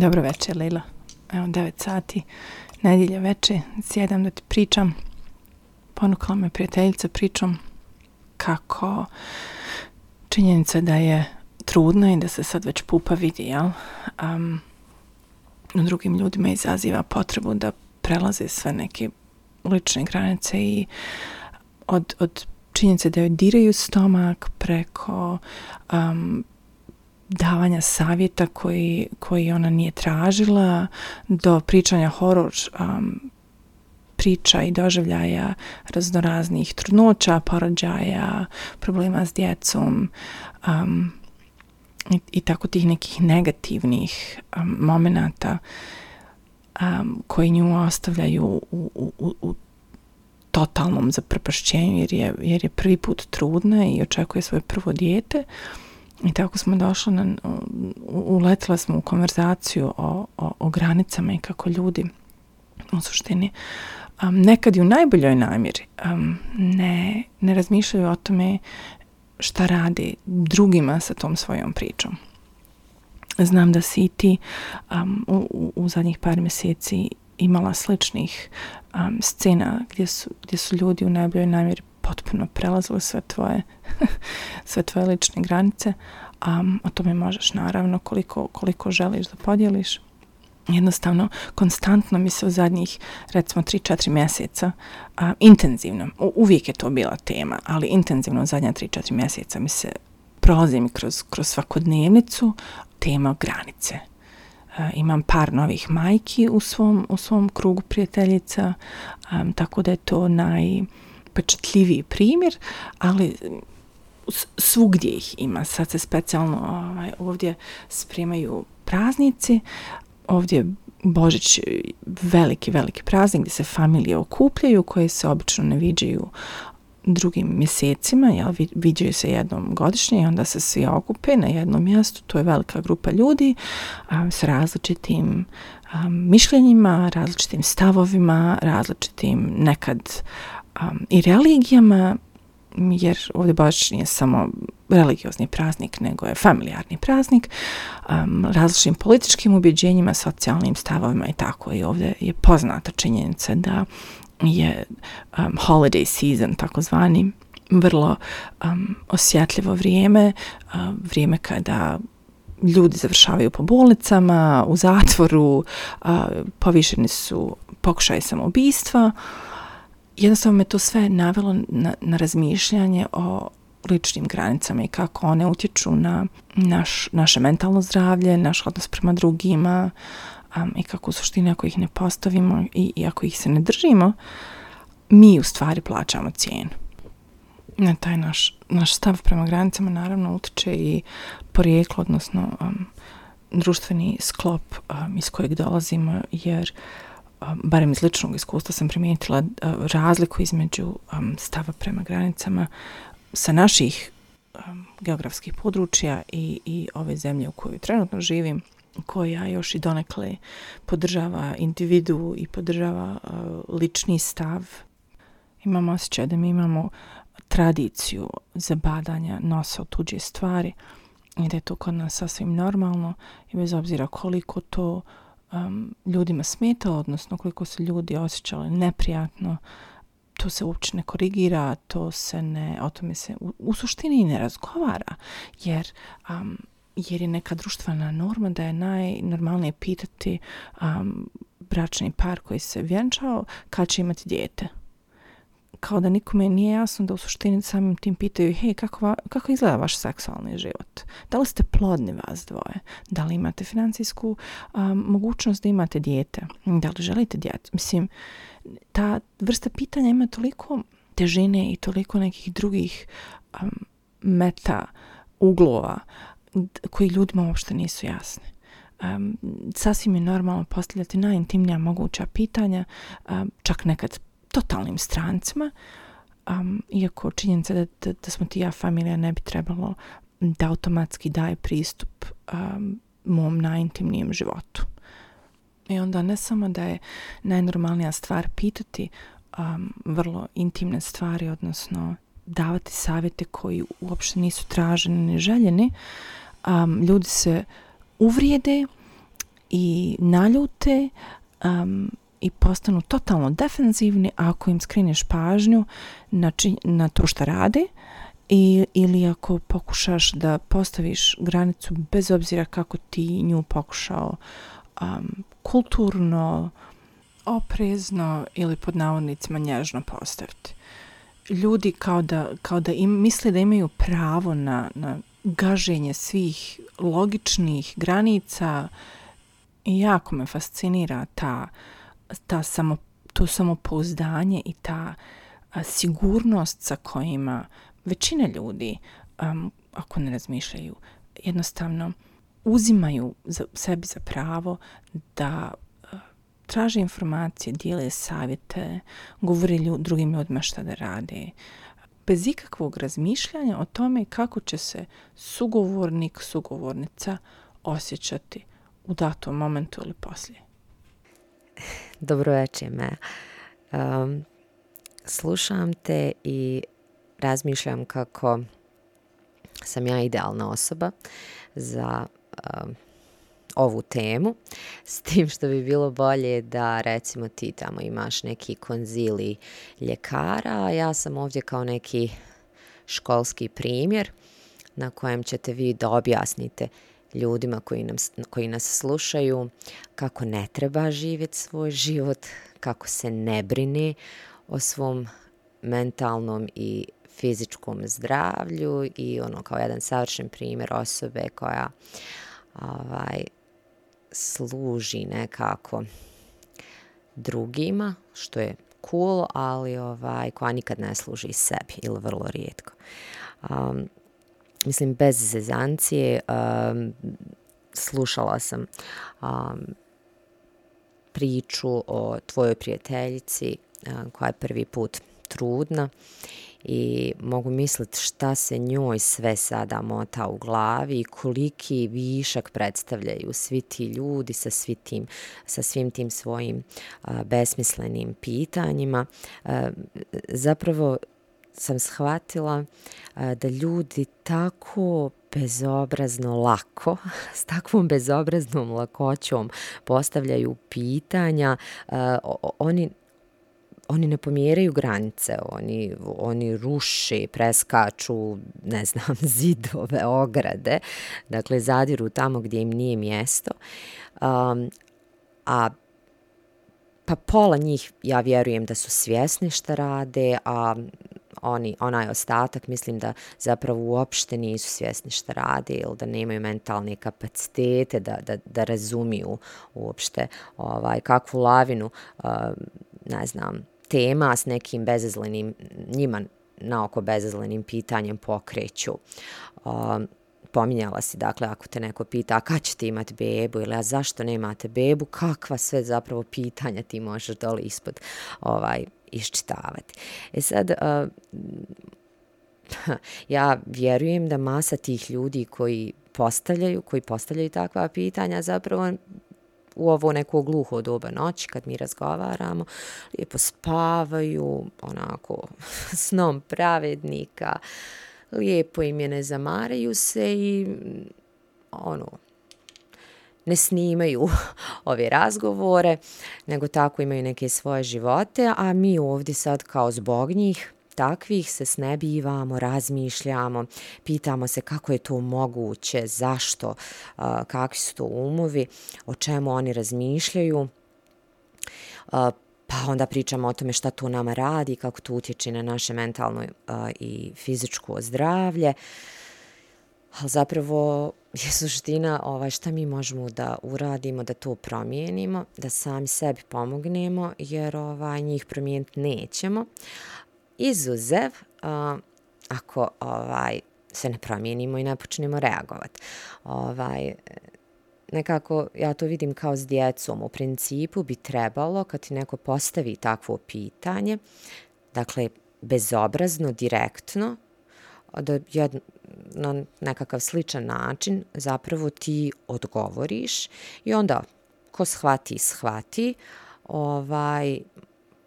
Dobro večer, Lila. Evo, 9 sati, nedjelja veče, sjedam da ti pričam. Ponukala me prijateljica pričom kako činjenica da je trudna i da se sad već pupa vidi, jel? Um, u drugim ljudima izaziva potrebu da prelaze sve neke lične granice i od, od činjenice da joj diraju stomak preko um, davanja savjeta koji, koji ona nije tražila do pričanja horor um, priča i doživljaja raznoraznih trudnoća, porođaja, problema s djecom um, i, i tako tih nekih negativnih um, momenata um, koji nju ostavljaju u, u, u, u totalnom zaprepašćenju jer je, jer je prvi put trudna i očekuje svoje prvo dijete. I tako smo došli, na, uletila smo u konverzaciju o, o, o granicama i kako ljudi u suštini um, nekad i u najboljoj namjeri um, ne, ne razmišljaju o tome šta radi drugima sa tom svojom pričom. Znam da si ti um, u, u zadnjih par mjeseci imala sličnih um, scena gdje su, gdje su ljudi u najboljoj namjeri potpuno prelazili sve tvoje sve tvoje lične granice a o tome možeš naravno koliko, koliko želiš da podijeliš. Jednostavno konstantno mi se u zadnjih recimo 3-4 mjeseca a, intenzivno, u, uvijek je to bila tema ali intenzivno u zadnja 3-4 mjeseca mi se prolazim kroz, kroz svakodnevnicu tema granice. A, imam par novih majki u svom, u svom krugu prijateljica a, tako da je to naj, najupečatljiviji primjer ali svugdje ih ima. Sad se specijalno ovaj, ovdje spremaju praznici. Ovdje Božić veliki, veliki praznik gdje se familije okupljaju koje se obično ne viđaju drugim mjesecima, jel, viđaju se jednom godišnje i onda se svi okupe na jednom mjestu, to je velika grupa ljudi a, s različitim a, mišljenjima, različitim stavovima, različitim nekad um, i religijama, jer ovdje baš nije samo religiozni praznik, nego je familijarni praznik, um, različitim političkim ubjeđenjima, socijalnim stavovima i tako. I ovdje je poznata činjenica da je um, holiday season, takozvani, vrlo um, osjetljivo vrijeme, uh, vrijeme kada ljudi završavaju po bolnicama, u zatvoru, uh, povišeni su pokušaj samoubistva, uh, jednostavno me to sve navelo na, na razmišljanje o ličnim granicama i kako one utječu na naš, naše mentalno zdravlje, naš odnos prema drugima um, i kako u suštini ako ih ne postavimo i, i ako ih se ne držimo, mi u stvari plaćamo cijenu. Na taj naš, naš stav prema granicama naravno utiče i porijeklo, odnosno um, društveni sklop um, iz kojeg dolazimo, jer uh, barem iz ličnog iskustva sam primijetila e, razliku između stava prema granicama sa naših geografskih područja i, i ove zemlje u kojoj trenutno živim koja još i donekle podržava individu i podržava e, lični stav. Imamo osjećaj da mi imamo tradiciju zabadanja nosa u tuđe stvari i da je to kod nas sasvim normalno i bez obzira koliko to uh, um, ljudima smetalo, odnosno koliko su ljudi osjećali neprijatno, to se uopće ne korigira, to se ne, o tome se u, u suštini ne razgovara, jer, um, jer je neka društvena norma da je najnormalnije pitati um, bračni par koji se vjenčao kad će imati dijete kao da nikome nije jasno da u suštini samim tim pitaju hej, kako, kako izgleda vaš seksualni život? Da li ste plodni vas dvoje? Da li imate financijsku um, mogućnost da imate dijete? Da li želite dijete? Mislim, ta vrsta pitanja ima toliko težine i toliko nekih drugih um, meta uglova koji ljudima uopšte nisu jasni. Um, sasvim je normalno postavljati najintimnija moguća pitanja, um, čak nekad totalnim strancima, um, iako činjenica da, da, da smo ti ja familija ne bi trebalo da automatski daje pristup um, mom najintimnijem životu. I onda ne samo da je najnormalnija stvar pitati um, vrlo intimne stvari, odnosno davati savjete koji uopšte nisu traženi ni željeni, um, ljudi se uvrijede i naljute um, i postanu totalno defensivni ako im skrineš pažnju na, či, na to što rade i, ili ako pokušaš da postaviš granicu bez obzira kako ti nju pokušao um, kulturno, oprezno ili pod navodnicima nježno postaviti. Ljudi kao da, kao da im, misle da imaju pravo na, na gaženje svih logičnih granica i jako me fascinira ta, ta samo, to samopouzdanje i ta a, sigurnost sa kojima većina ljudi, um, ako ne razmišljaju, jednostavno uzimaju za, sebi za pravo da a, traže informacije, dijele savjete, govore ljud, drugim ljudima šta da rade, bez ikakvog razmišljanja o tome kako će se sugovornik, sugovornica osjećati u datom momentu ili poslije. Dobro večer, me. Um, slušam te i razmišljam kako sam ja idealna osoba za um, ovu temu, s tim što bi bilo bolje da recimo ti tamo imaš neki konzili ljekara, a ja sam ovdje kao neki školski primjer na kojem ćete vi da objasnite ljudima koji, nam, koji nas slušaju kako ne treba živjeti svoj život, kako se ne brini o svom mentalnom i fizičkom zdravlju i ono kao jedan savršen primjer osobe koja ovaj, služi nekako drugima, što je cool, ali ovaj, koja nikad ne služi sebi ili vrlo rijetko. Um, mislim, bez zezancije um, slušala sam um, priču o tvojoj prijateljici um, koja je prvi put trudna i mogu misliti šta se njoj sve sada mota u glavi i koliki višak predstavljaju svi ti ljudi sa, svi tim, sa svim tim svojim a, besmislenim pitanjima. A, zapravo sam shvatila a, da ljudi tako bezobrazno lako, s takvom bezobraznom lakoćom postavljaju pitanja, e, a, oni oni ne pomjeraju granice, oni, oni ruše, preskaču, ne znam, zidove, ograde, dakle zadiru tamo gdje im nije mjesto. Um, a pa pola njih, ja vjerujem da su svjesni šta rade, a oni, onaj ostatak, mislim da zapravo uopšte nisu svjesni šta rade ili da nemaju mentalne kapacitete da, da, da razumiju uopšte ovaj, kakvu lavinu, uh, ne znam, tema s nekim bezazlenim, njima naoko bezazlenim pitanjem pokreću. Um, pominjala si, dakle, ako te neko pita, a kad ćete imati bebu ili a zašto nemate bebu, kakva sve zapravo pitanja ti možeš dole ispod ovaj, iščitavati. E sad, uh, ja vjerujem da masa tih ljudi koji postavljaju, koji postavljaju takva pitanja, zapravo u ovo neko gluho doba noći kad mi razgovaramo, lijepo spavaju, onako snom pravednika, lijepo im je ne zamaraju se i ono, ne snimaju ove razgovore, nego tako imaju neke svoje živote, a mi ovdje sad kao zbog njih takvih se snebivamo, razmišljamo, pitamo se kako je to moguće, zašto, kakvi su to umovi, o čemu oni razmišljaju, pa onda pričamo o tome šta to nama radi, kako to utječe na naše mentalno i fizičko zdravlje. Ali zapravo je suština ovaj, šta mi možemo da uradimo, da to promijenimo, da sami sebi pomognemo, jer ovaj, njih promijeniti nećemo izuzev a, ako ovaj se ne promijenimo i ne počnemo reagovati. Ovaj, nekako ja to vidim kao s djecom. U principu bi trebalo kad ti neko postavi takvo pitanje, dakle bezobrazno, direktno, da jedno, na nekakav sličan način zapravo ti odgovoriš i onda ko shvati, shvati, ovaj,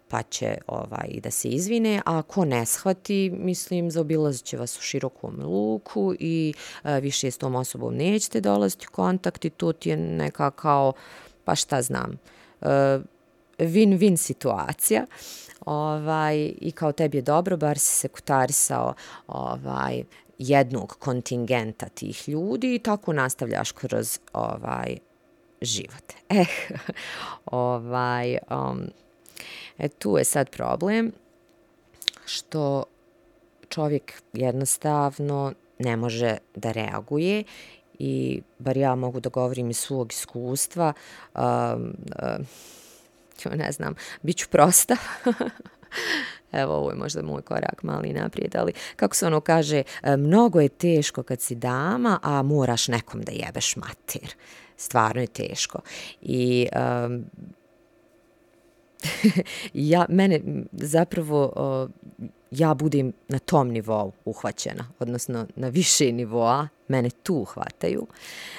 pa će ovaj, da se izvine, a ko ne shvati, mislim, zaobilazit će vas u širokom luku i a, više s tom osobom nećete dolaziti u kontakt i to ti je neka kao, pa šta znam, e, win-win situacija. Ovaj, I kao tebi je dobro, bar si se kutarisao ovaj, jednog kontingenta tih ljudi i tako nastavljaš kroz ovaj život. Eh, ovaj, um, e, tu je sad problem što čovjek jednostavno ne može da reaguje i bar ja mogu da govorim iz svog iskustva, um, um, ne znam, bit ću prosta, evo ovo je možda moj korak mali naprijed, ali kako se ono kaže, e, mnogo je teško kad si dama, a moraš nekom da jebeš mater. Stvarno je teško. I um, ja, mene zapravo, uh, ja budem na tom nivou uhvaćena, odnosno na više nivoa, mene tu uhvataju,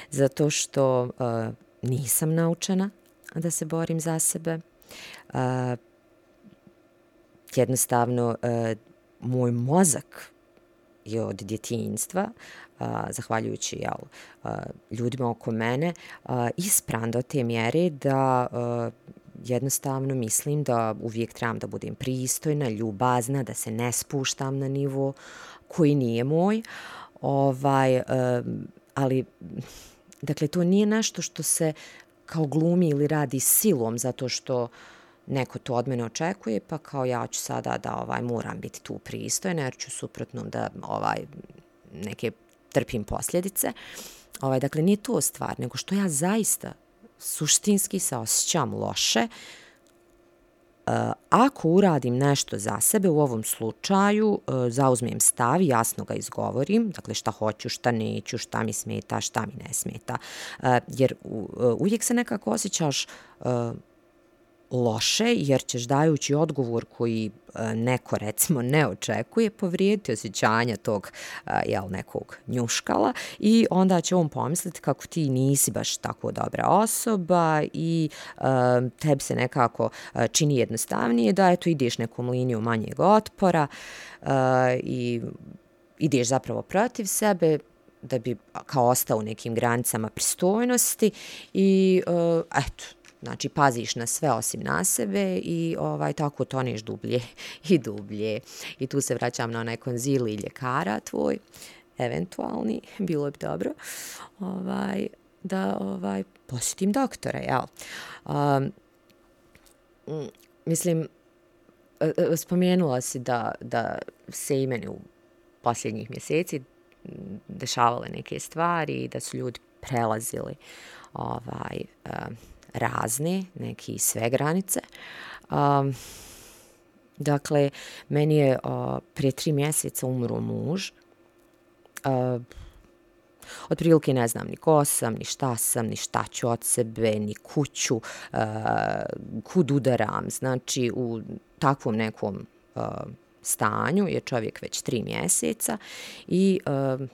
zato što uh, nisam naučena da se borim za sebe. Uh, jednostavno e, moj mozak je od djetinjstva, a, zahvaljujući jel, a, ljudima oko mene, a, ispran do te mjere da a, jednostavno mislim da uvijek trebam da budem pristojna, ljubazna, da se ne spuštam na nivo koji nije moj. Ovaj, a, ali, dakle, to nije nešto što se kao glumi ili radi silom zato što neko to od mene očekuje, pa kao ja ću sada da ovaj moram biti tu pristojna, jer ću suprotno da ovaj neke trpim posljedice. Ovaj, dakle, nije to stvar, nego što ja zaista suštinski se osjećam loše, Uh, ako uradim nešto za sebe, u ovom slučaju uh, zauzmem stav jasno ga izgovorim, dakle šta hoću, šta neću, šta mi smeta, šta mi ne smeta, uh, jer uh, uvijek se nekako osjećaš uh, loše, jer ćeš dajući odgovor koji e, neko recimo ne očekuje, povrijediti osjećanja tog e, jel, nekog njuškala i onda će on pomisliti kako ti nisi baš tako dobra osoba i e, tebi se nekako čini jednostavnije da eto ideš nekom liniju manjeg otpora i ideš zapravo protiv sebe, da bi kao ostao u nekim granicama pristojnosti i uh, eto, Znači, paziš na sve osim na sebe i ovaj tako toneš dublje i dublje. I tu se vraćam na onaj konzili ljekara tvoj, eventualni, bilo bi dobro, ovaj, da ovaj posjetim doktora, jel? Um, mislim, e, e, spomenula si da, da se imeni u posljednjih mjeseci dešavale neke stvari i da su ljudi prelazili ovaj, um, razne, neki sve granice. Um, dakle, meni je uh, prije tri mjeseca umro muž. Uh, od prilike ne znam ni ko sam, ni šta sam, ni šta ću od sebe, ni kuću, uh, kud udaram. Znači, u takvom nekom uh, stanju je čovjek već tri mjeseca i uh,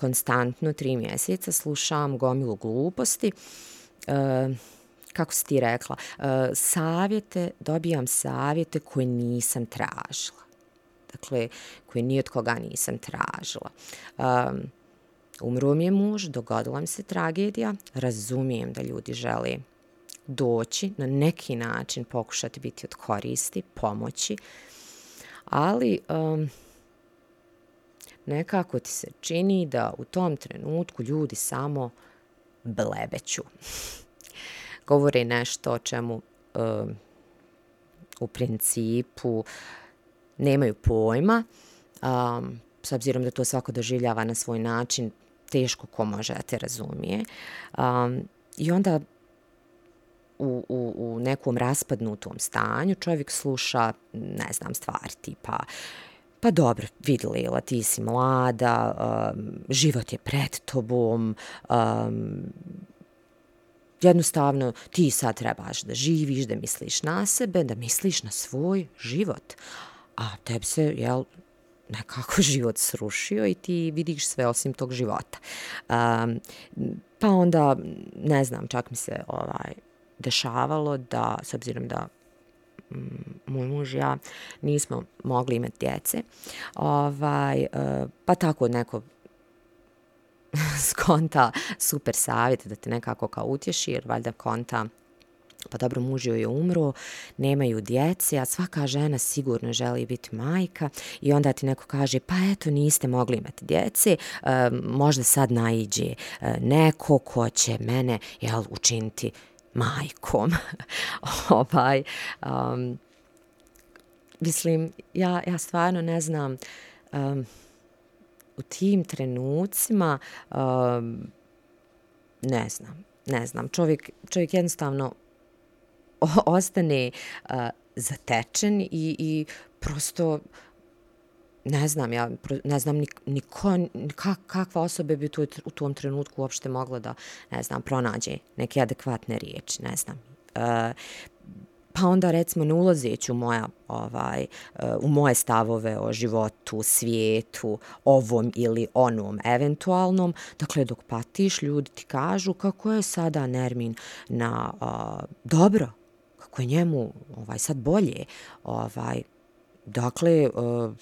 konstantno tri mjeseca slušam gomilu gluposti. Uh, E, kako si ti rekla, uh, savjete, dobijam savjete koje nisam tražila. Dakle, koje ni od koga nisam tražila. Um, umro mi je muž, dogodila mi se tragedija, razumijem da ljudi žele doći na neki način, pokušati biti od koristi, pomoći, ali um, nekako ti se čini da u tom trenutku ljudi samo blebeću. Govori nešto o čemu um, u principu nemaju pojma, um, s obzirom da to svako doživljava na svoj način, teško ko može da te razumije. Um, I onda u, u, u nekom raspadnutom stanju čovjek sluša, ne znam, stvari tipa pa dobro, vidi Lila, ti si mlada, um, život je pred tobom, um, jednostavno ti sad trebaš da živiš, da misliš na sebe, da misliš na svoj život. A tebi se, jel, nekako život srušio i ti vidiš sve osim tog života. Um, pa onda, ne znam, čak mi se ovaj dešavalo da, s obzirom da Mm, moj muž i ja nismo mogli imati djece. Ovaj, uh, pa tako neko skonta super savjet da te nekako kao utješi, jer valjda konta pa dobro, muž joj je umro, nemaju djece, a svaka žena sigurno želi biti majka i onda ti neko kaže, pa eto, niste mogli imati djece, e, možda sad naiđe e, neko ko će mene jel, učiniti majkom. ovaj, um, mislim, ja, ja stvarno ne znam, um, u tim trenucima, um, ne znam, ne znam, čovjek, čovjek jednostavno ostane uh, zatečen i, i prosto ne znam, ja ne znam ni, ni ko, kak, kakva osoba bi tu, u tom trenutku uopšte mogla da, ne znam, pronađe neke adekvatne riječi, ne znam. Uh, pa onda recimo ne ulazeći u moja ovaj uh, u moje stavove o životu, svijetu, ovom ili onom eventualnom, dakle dok patiš ljudi ti kažu kako je sada Nermin na uh, dobro, kako je njemu ovaj sad bolje, ovaj dakle uh,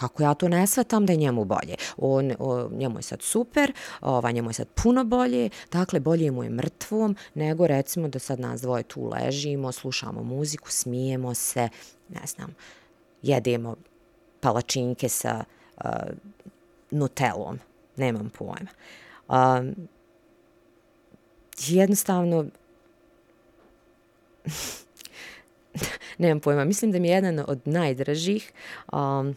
kako ja to ne shvatam da je njemu bolje. On, o, njemu je sad super, ova, njemu je sad puno bolje, dakle bolje mu je mrtvom nego recimo da sad nas dvoje tu ležimo, slušamo muziku, smijemo se, ne znam, jedemo palačinke sa uh, nutelom, nemam pojma. Um, jednostavno, nemam pojma, mislim da mi je jedan od najdražih um,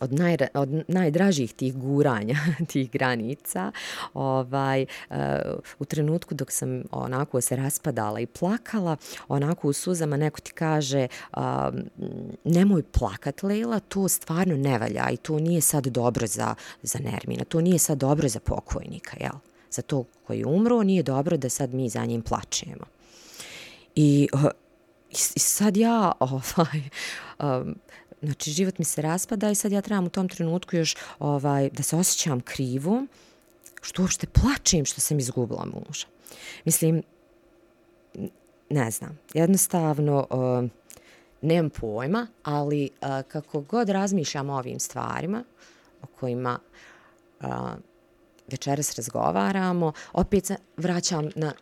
od, naj, od najdražih tih guranja, tih granica, ovaj, e, u trenutku dok sam onako se raspadala i plakala, onako u suzama neko ti kaže nemoj plakat, Leila, to stvarno ne valja i to nije sad dobro za, za Nermina, to nije sad dobro za pokojnika, jel? Za to koji je umro, nije dobro da sad mi za njim plačemo. I, e, i sad ja, ovaj, um, znači život mi se raspada i sad ja trebam u tom trenutku još ovaj da se osjećam krivo, što uopšte plačem što sam izgubila muža. Mislim, ne znam, jednostavno uh, nemam pojma, ali uh, kako god razmišljam o ovim stvarima o kojima uh, večeras razgovaramo, opet se vraćam na,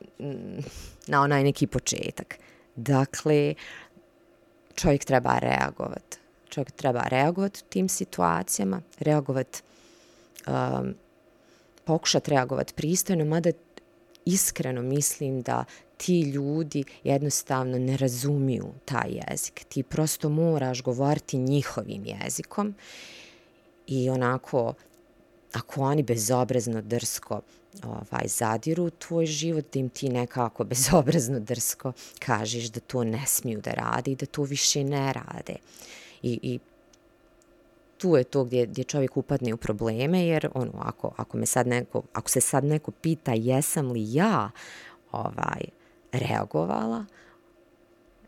na onaj neki početak. Dakle, čovjek treba reagovati čovjek treba reagovati u tim situacijama, reagovati, um, pokušati reagovati pristojno, mada iskreno mislim da ti ljudi jednostavno ne razumiju taj jezik. Ti prosto moraš govoriti njihovim jezikom i onako, ako oni bezobrazno drsko ovaj, zadiru u tvoj život, da im ti nekako bezobrazno drsko kažeš da to ne smiju da radi i da to više ne rade. I, i tu je to gdje, gdje čovjek upadne u probleme, jer ono, ako, ako, me sad neko, ako se sad neko pita jesam li ja ovaj reagovala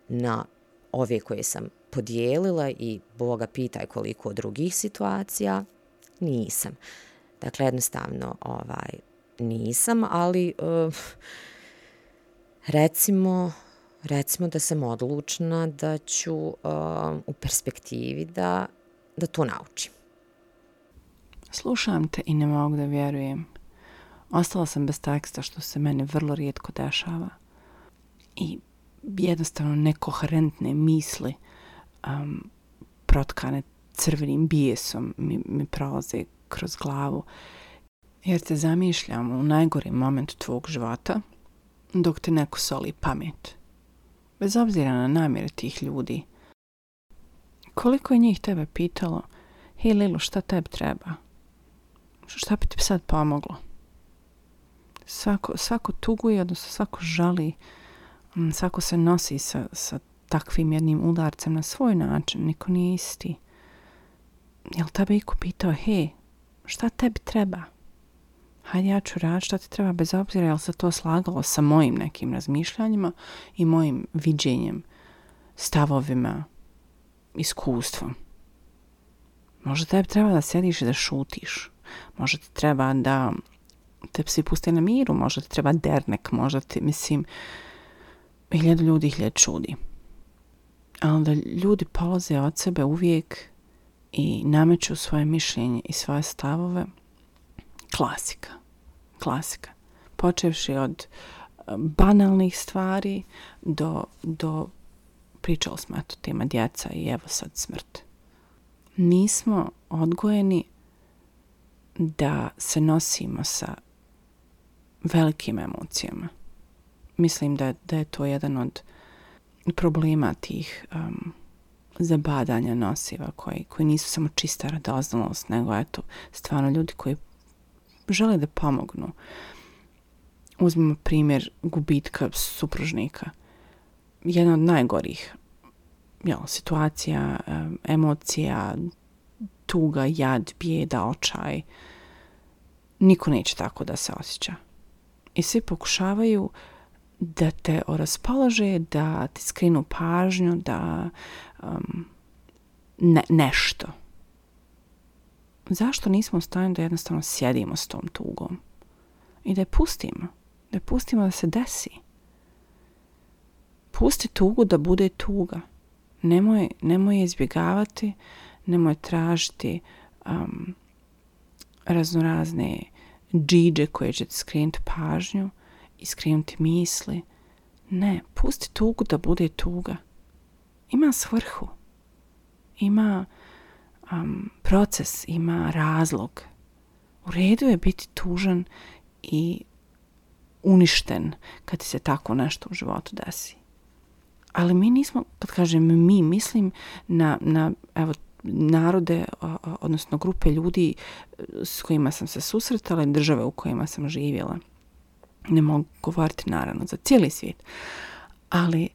na ove koje sam podijelila i Boga pitaj koliko drugih situacija, nisam. Dakle, jednostavno ovaj, nisam, ali uh, recimo recimo da sam odlučna da ću uh, u perspektivi da, da to naučim. Slušam te i ne mogu da vjerujem. Ostala sam bez teksta što se mene vrlo rijetko dešava. I jednostavno nekoherentne misli um, protkane crvenim bijesom mi, mi prolaze kroz glavu. Jer te zamišljam u najgori moment tvog života dok te neko soli pamet bez obzira na namjere tih ljudi. Koliko je njih tebe pitalo, hej Lilu, šta tebi treba? Šta bi ti sad pomoglo? Svako, svako tuguje, odnosno svako žali, mm, svako se nosi sa, sa takvim jednim udarcem na svoj način, niko nije isti. Jel tebe iko pitao, hej, šta tebi treba? Hajde ja ću raditi šta ti treba bez obzira jel se to slagalo sa mojim nekim razmišljanjima i mojim viđenjem, stavovima, iskustvom. Možda tebi treba da sediš i da šutiš. Možda ti treba da te psi puste na miru, možda ti treba dernek, možda ti, mislim, hiljadu ljudi hiljad čudi. Ali da ljudi polaze od sebe uvijek i nameću svoje mišljenje i svoje stavove, klasika. Klasika. Počevši od eh, banalnih stvari do, do pričali smo eto tema djeca i evo sad smrt. Nismo odgojeni da se nosimo sa velikim emocijama. Mislim da, da je to jedan od problema tih um, zabadanja nosiva koji, koji nisu samo čista radoznalost, nego eto, stvarno ljudi koji žele da pomognu. Uzmimo primjer gubitka supružnika. Jedna od najgorih jel, situacija, emocija, tuga, jad, bijeda, očaj. Niko neće tako da se osjeća. I svi pokušavaju da te raspolože, da ti skrinu pažnju, da um, ne, nešto. Zašto nismo u stanju da jednostavno sjedimo s tom tugom i da je pustimo? Da je pustimo da se desi. Pusti tugu da bude tuga. Nemoj, nemoj izbjegavati, nemoj tražiti um, raznorazne džiđe koje će ti skrenuti pažnju i skrenuti misli. Ne, pusti tugu da bude tuga. Ima svrhu. Ima um, proces, ima razlog. U redu je biti tužan i uništen kad ti se tako nešto u životu desi. Ali mi nismo, kad kažem mi, mislim na, na evo, narode, odnosno grupe ljudi e, s kojima sam se susretala i države u kojima sam živjela. Ne mogu govoriti naravno za cijeli svijet. Ali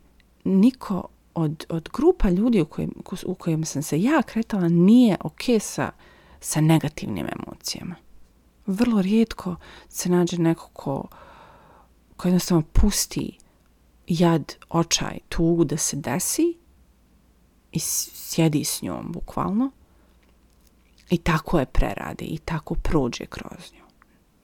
niko od, od grupa ljudi u kojim, u kojim sam se ja kretala nije ok sa, sa negativnim emocijama. Vrlo rijetko se nađe neko ko, ko jednostavno pusti jad, očaj, tugu da se desi i sjedi s njom, bukvalno. I tako je preradi i tako prođe kroz nju.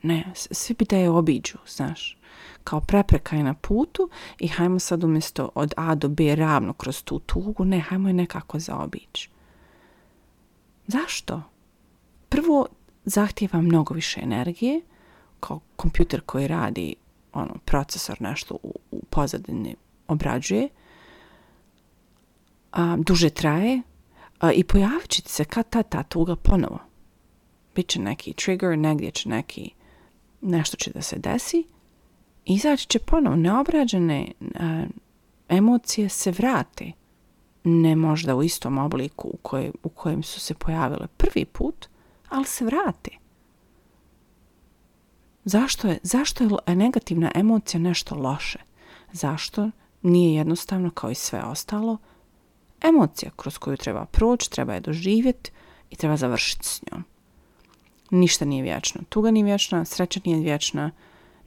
Ne, svi bi da je obiđu, znaš. Kao prepreka je na putu i hajmo sad umjesto od A do B ravno kroz tu tugu, ne, hajmo je nekako zaobići. Zašto? Prvo, zahtjeva mnogo više energije, kao kompjuter koji radi, ono, procesor nešto u, u pozadini obrađuje, a, duže traje a, i pojavit će se kad ta, ta tuga ponovo. Biće neki trigger, negdje će neki, nešto će da se desi, izaći će ponovo. Neobrađene a, emocije se vrate. Ne možda u istom obliku u, koje, u kojem su se pojavile prvi put, ali se vrate. Zašto je, zašto je negativna emocija nešto loše? Zašto nije jednostavno kao i sve ostalo emocija kroz koju treba proći, treba je doživjeti i treba završiti s njom. Ništa nije vječno. Tuga nije vječna, sreća nije vječna,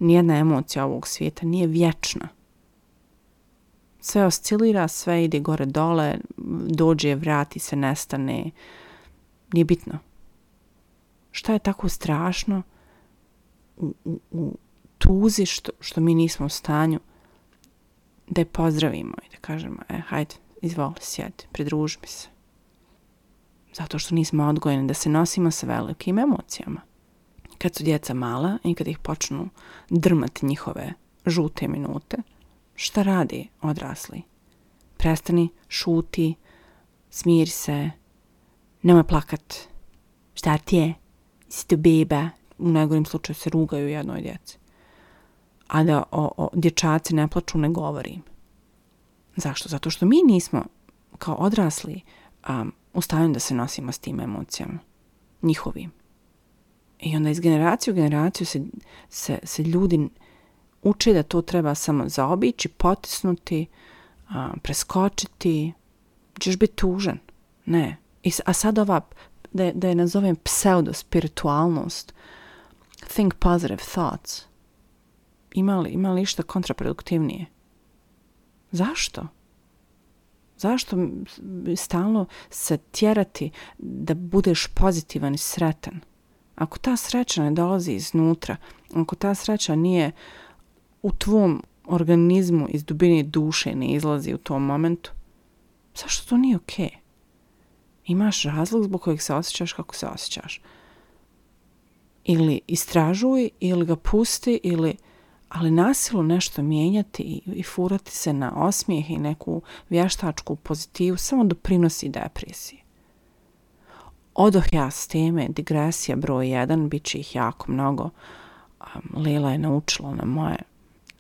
nijedna emocija ovog svijeta nije vječna. Sve oscilira, sve ide gore dole, dođe, vrati se, nestane. Nije bitno. Šta je tako strašno u, u, u tuzi što, što mi nismo u stanju da je pozdravimo i da kažemo, e, hajde, izvoli, sjedi, pridruži mi se. Zato što nismo odgojeni da se nosimo sa velikim emocijama. Kad su djeca mala i kad ih počnu drmati njihove žute minute, šta radi odrasli? Prestani, šuti, smiri se, nemoj plakat. Šta ti je? Si to beba? U najgorim slučaju se rugaju jednoj djeci. A da o, o dječaci ne plaču, ne govorim. Zašto? Zato što mi nismo kao odrasli um, u stanju da se nosimo s tim emocijama. Njihovim. I onda iz generacije u generaciju se, se, se ljudi uče da to treba samo zaobići, potisnuti, a, preskočiti. Češ biti tužan. Ne. I, a sad ova, da da je nazovem pseudo-spiritualnost, think positive thoughts, ima li, ima li išta kontraproduktivnije? Zašto? Zašto stalno se tjerati da budeš pozitivan i sretan? Ako ta sreća ne dolazi iznutra, ako ta sreća nije u tvom organizmu iz dubine duše ne izlazi u tom momentu, zašto to nije okej? Okay? Imaš razlog zbog kojeg se osjećaš kako se osjećaš. Ili istražuj, ili ga pusti, ili ali nasilu nešto mijenjati i, i furati se na osmijeh i neku vještačku pozitivu samo doprinosi depresiji. Odoh ja s teme, digresija broj 1, bit će ih jako mnogo. Lila je naučila na moje,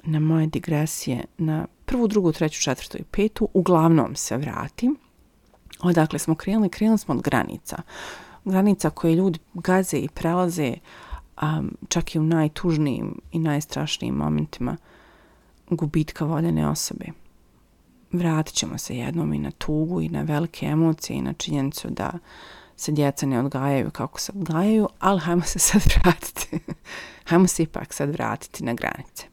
na moje digresije na prvu, drugu, treću, četvrtu i petu. Uglavnom se vratim. Odakle smo krenuli? Krenuli smo od granica. Granica koje ljudi gaze i prelaze um, čak i u najtužnijim i najstrašnijim momentima gubitka voljene osobe. Vratit ćemo se jednom i na tugu i na velike emocije i na činjenicu da se djeca ne odgajaju kako se odgajaju, ali hajmo se sad vratiti. hajmo se ipak sad vratiti na granice.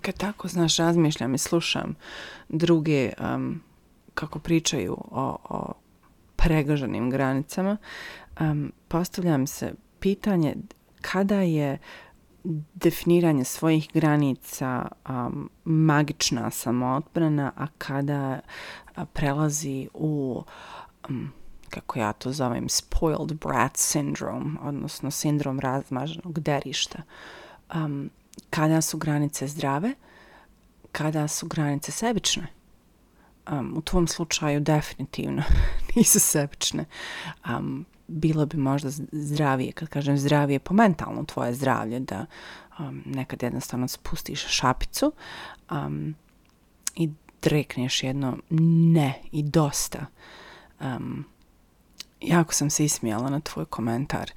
Kad tako, znaš, razmišljam i slušam druge um, kako pričaju o, o pregaženim granicama, um, postavljam se pitanje kada je definiranje svojih granica um, magična samootbrana, a kada a, prelazi u, um, kako ja to zovem, spoiled brat syndrome, odnosno sindrom razmaženog derišta. Um, kada su granice zdrave, kada su granice sebične. Um, u tvom slučaju definitivno nisu sebične. Um, bilo bi možda zdravije, kad kažem zdravije, po mentalno tvoje zdravlje, da um, nekad jednostavno spustiš šapicu um, i drekneš jedno ne i dosta. Um, jako sam se ismijala na tvoj komentar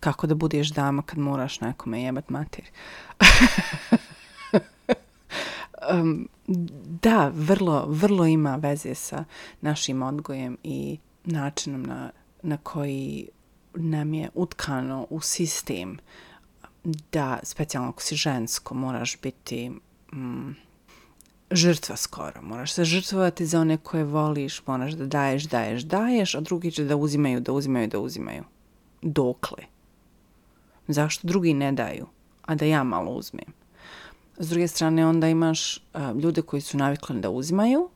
kako da budeš dama kad moraš nekome jebat mater. um, da, vrlo, vrlo ima veze sa našim odgojem i načinom na na koji nam je utkano u sistem da, specijalno ako si žensko, moraš biti mm, žrtva skoro. Moraš se žrtvovati za one koje voliš, moraš da daješ, daješ, daješ, a drugi će da uzimaju, da uzimaju, da uzimaju. Dokle? Zašto drugi ne daju, a da ja malo uzmem? S druge strane, onda imaš ljude koji su navikli da uzimaju,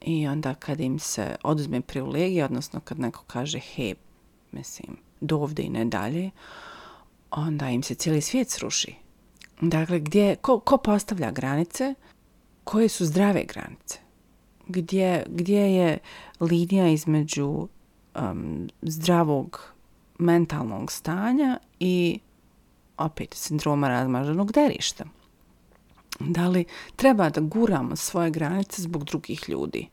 I onda kad im se oduzme privilegija, odnosno kad neko kaže, he, mislim, do ovde i ne dalje, onda im se cijeli svijet sruši. Dakle, gdje, ko, ko postavlja granice? Koje su zdrave granice? Gdje, gdje je linija između um, zdravog mentalnog stanja i opet sindroma razmaženog derišta? Da li treba da guramo svoje granice zbog drugih ljudi?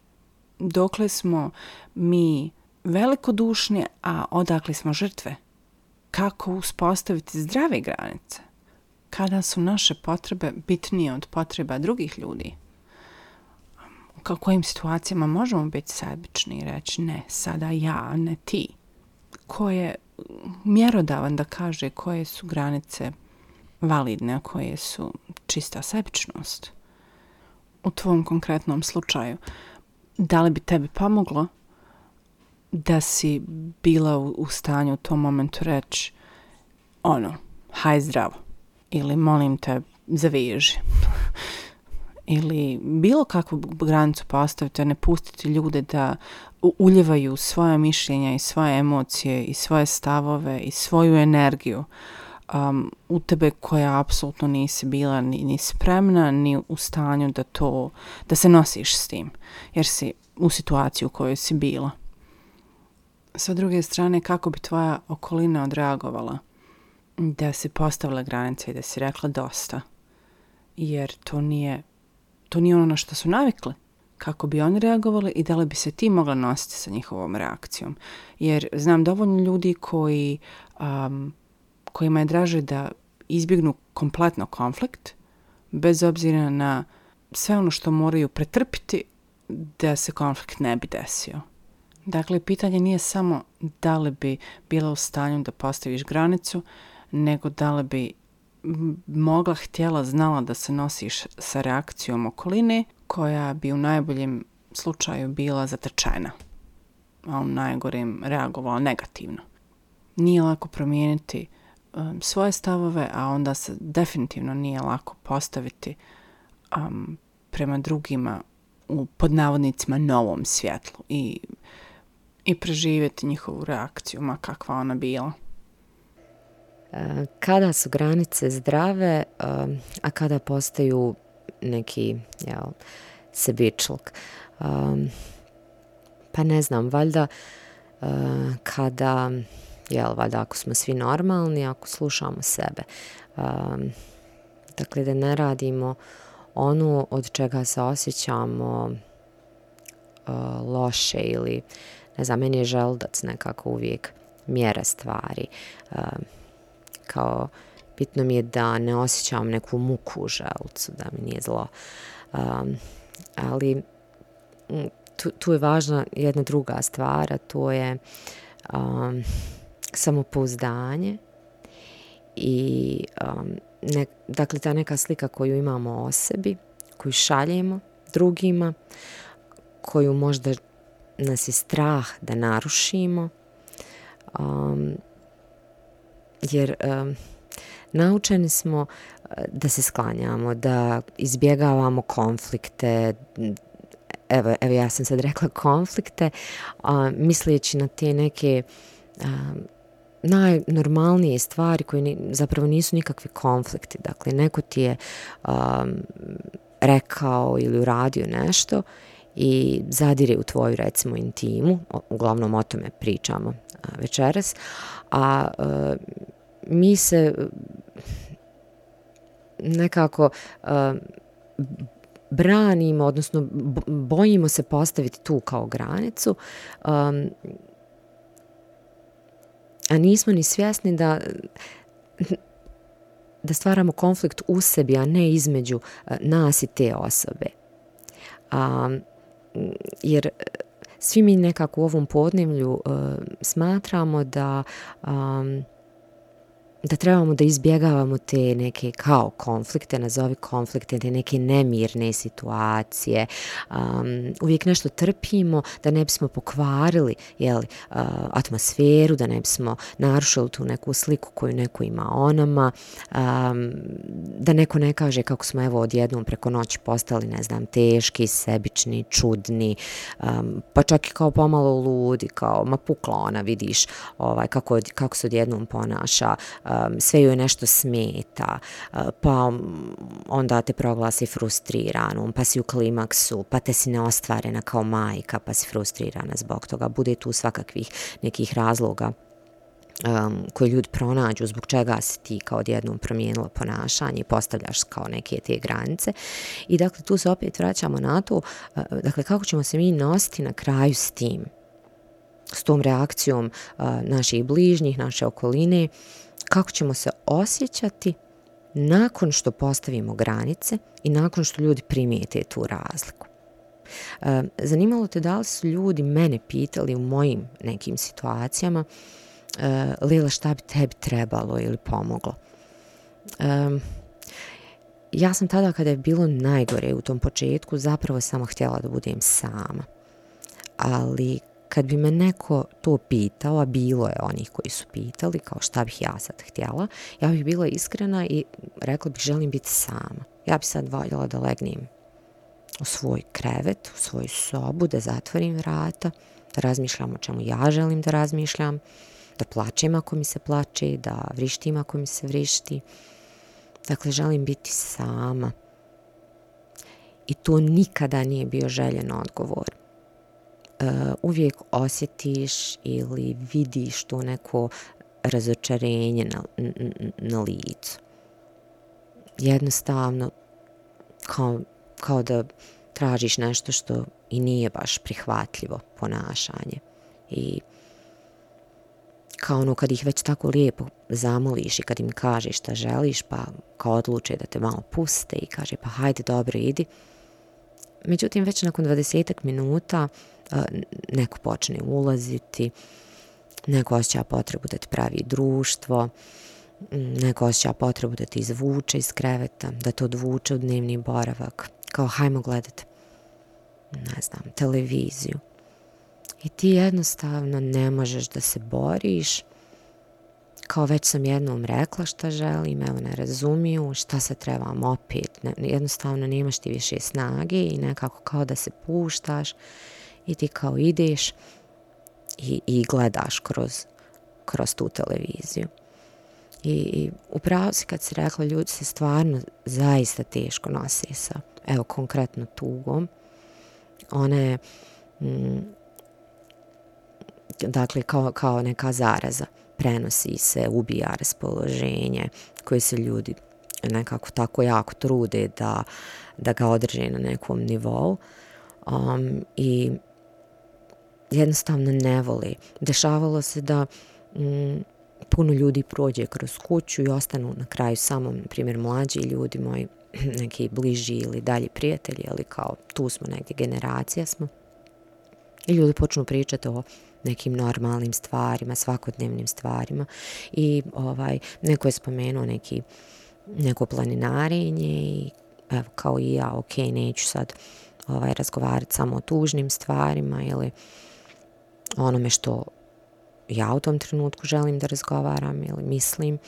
Dokle smo mi velikodušni, a odakle smo žrtve? Kako uspostaviti zdrave granice? Kada su naše potrebe bitnije od potreba drugih ljudi? U kojim situacijama možemo biti sebični i reći ne, sada ja, ne ti? Ko je mjerodavan da kaže koje su granice validne, a koje su čista sebičnost. U tvom konkretnom slučaju, da li bi tebi pomoglo da si bila u, u stanju u tom momentu reći ono, haj zdravo, ili molim te, zaveži ili bilo kakvu granicu postaviti, ne pustiti ljude da uljevaju svoje mišljenja i svoje emocije i svoje stavove i svoju energiju. Um, u tebe koja apsolutno nisi bila ni, ni spremna ni u stanju da to da se nosiš s tim jer si u situaciji u kojoj si bila. Sa druge strane kako bi tvoja okolina odreagovala? Da si postavila granice i da si rekla dosta jer to nije to nije ono na što su navikle. kako bi oni reagovali i da li bi se ti mogla nositi sa njihovom reakcijom. Jer znam dovoljno ljudi koji um, kojima je draže da izbjegnu kompletno konflikt, bez obzira na sve ono što moraju pretrpiti da se konflikt ne bi desio. Dakle, pitanje nije samo da li bi bila u stanju da postaviš granicu, nego da li bi mogla, htjela, znala da se nosiš sa reakcijom okoline koja bi u najboljem slučaju bila zatečena, a u najgorem reagovala negativno. Nije lako promijeniti um, svoje stavove, a onda se definitivno nije lako postaviti um, prema drugima u podnavodnicima novom svjetlu i, i preživjeti njihovu reakciju, ma kakva ona bila. E, kada su granice zdrave, e, a kada postaju neki jel, sebičluk? E, pa ne znam, valjda kada, jel, valjda ako smo svi normalni, ako slušamo sebe. Dakle, da ne radimo ono od čega se osjećamo loše ili, ne znam, meni je želdac nekako uvijek mjera stvari. Kao, bitno mi je da ne osjećam neku muku u želcu, da mi nije zlo. Um, ali tu, tu je važna jedna druga stvar, a to je um, samopouzdanje i um, ne, dakle ta neka slika koju imamo o sebi, koju šaljemo drugima, koju možda nas je strah da narušimo, um, jer um, naučeni smo eh, da se sklanjamo, da izbjegavamo konflikte, evo, evo ja sam sad rekla konflikte, a, misleći na te neke a, najnormalnije stvari koje ni, zapravo nisu nikakvi konflikti. Dakle, neko ti je a, rekao ili uradio nešto i zadire u tvoju, recimo, intimu, uglavnom o tome pričamo večeras, a, e, mi se e, nekako e, branimo, odnosno bojimo se postaviti tu kao granicu, um, a nismo ni svjesni da da stvaramo konflikt u sebi, a ne između nas i te osobe. Um, jer svi mi nekako u ovom podnevlju uh, eh, smatramo da um, da trebamo da izbjegavamo te neke kao konflikte, nazovi konflikte, te neke nemirne situacije. Um, uvijek nešto trpimo da ne bismo pokvarili jeli, uh, atmosferu, da ne bismo narušili tu neku sliku koju neko ima o nama, um, da neko ne kaže kako smo evo odjednom preko noći postali, ne znam, teški, sebični, čudni, um, pa čak i kao pomalo ludi, kao ma pukla ona, vidiš ovaj, kako, kako se odjednom ponaša, uh, um, sve joj nešto smeta, uh, pa mm, onda te proglasi frustriranom, pa si u klimaksu, pa te si neostvarena kao majka, pa si frustrirana zbog toga. Bude tu svakakvih nekih razloga um, koje ljudi pronađu zbog čega se ti kao odjednom promijenilo ponašanje i postavljaš kao neke te granice. I dakle, tu se opet vraćamo na to, uh, dakle, kako ćemo se mi nositi na kraju s tim, s tom reakcijom uh, naših bližnjih, naše okoline, uh, kako ćemo se osjećati nakon što postavimo granice i nakon što ljudi primijete tu razliku. E, zanimalo te da li su ljudi mene pitali u mojim nekim situacijama e, Lila šta bi tebi trebalo ili pomoglo. E, ja sam tada kada je bilo najgore u tom početku zapravo samo htjela da budem sama. Ali kad bi me neko to pitao, a bilo je onih koji su pitali, kao šta bih ja sad htjela, ja bih bila iskrena i rekla bih želim biti sama. Ja bih sad voljela da legnim u svoj krevet, u svoju sobu, da zatvorim vrata, da razmišljam o čemu ja želim da razmišljam, da plačem ako mi se plače, da vrištim ako mi se vrišti. Dakle, želim biti sama. I to nikada nije bio željen odgovor uh, uvijek osjetiš ili vidiš to neko razočarenje na, na, na licu. Jednostavno, kao, kao da tražiš nešto što i nije baš prihvatljivo ponašanje. I kao ono kad ih već tako lijepo zamoliš i kad im kažeš šta želiš, pa kao odluče da te malo puste i kaže pa hajde dobro idi. Međutim, već nakon 20 minuta uh, neko počne ulaziti, neko osjeća potrebu da ti pravi društvo, neko osjeća potrebu da ti izvuče iz kreveta, da te odvuče u dnevni boravak, kao hajmo gledat, ne znam, televiziju. I ti jednostavno ne možeš da se boriš, kao već sam jednom rekla šta želim, evo ne razumiju, šta se trebam opet, ne, jednostavno nemaš ti više snage i nekako kao da se puštaš i ti kao ideš i, i gledaš kroz, kroz tu televiziju. I, i upravo si kad si rekla, ljudi se stvarno zaista teško nose sa, evo konkretno tugom. One, mm, dakle, kao, kao neka zaraza prenosi se, ubija raspoloženje koje se ljudi nekako tako jako trude da, da ga održe na nekom nivou um, i jednostavno ne voli. Dešavalo se da mm, puno ljudi prođe kroz kuću i ostanu na kraju samo, na primjer, mlađi ljudi moji, neki bliži ili dalji prijatelji, ali kao tu smo negdje, generacija smo. I ljudi počnu pričati o nekim normalnim stvarima, svakodnevnim stvarima i ovaj neko je spomenuo neki neko planinarenje i evo kao i ja, ok, neću sad ovaj razgovarati samo o tužnim stvarima ili onome što ja u tom trenutku želim da razgovaram ili mislim,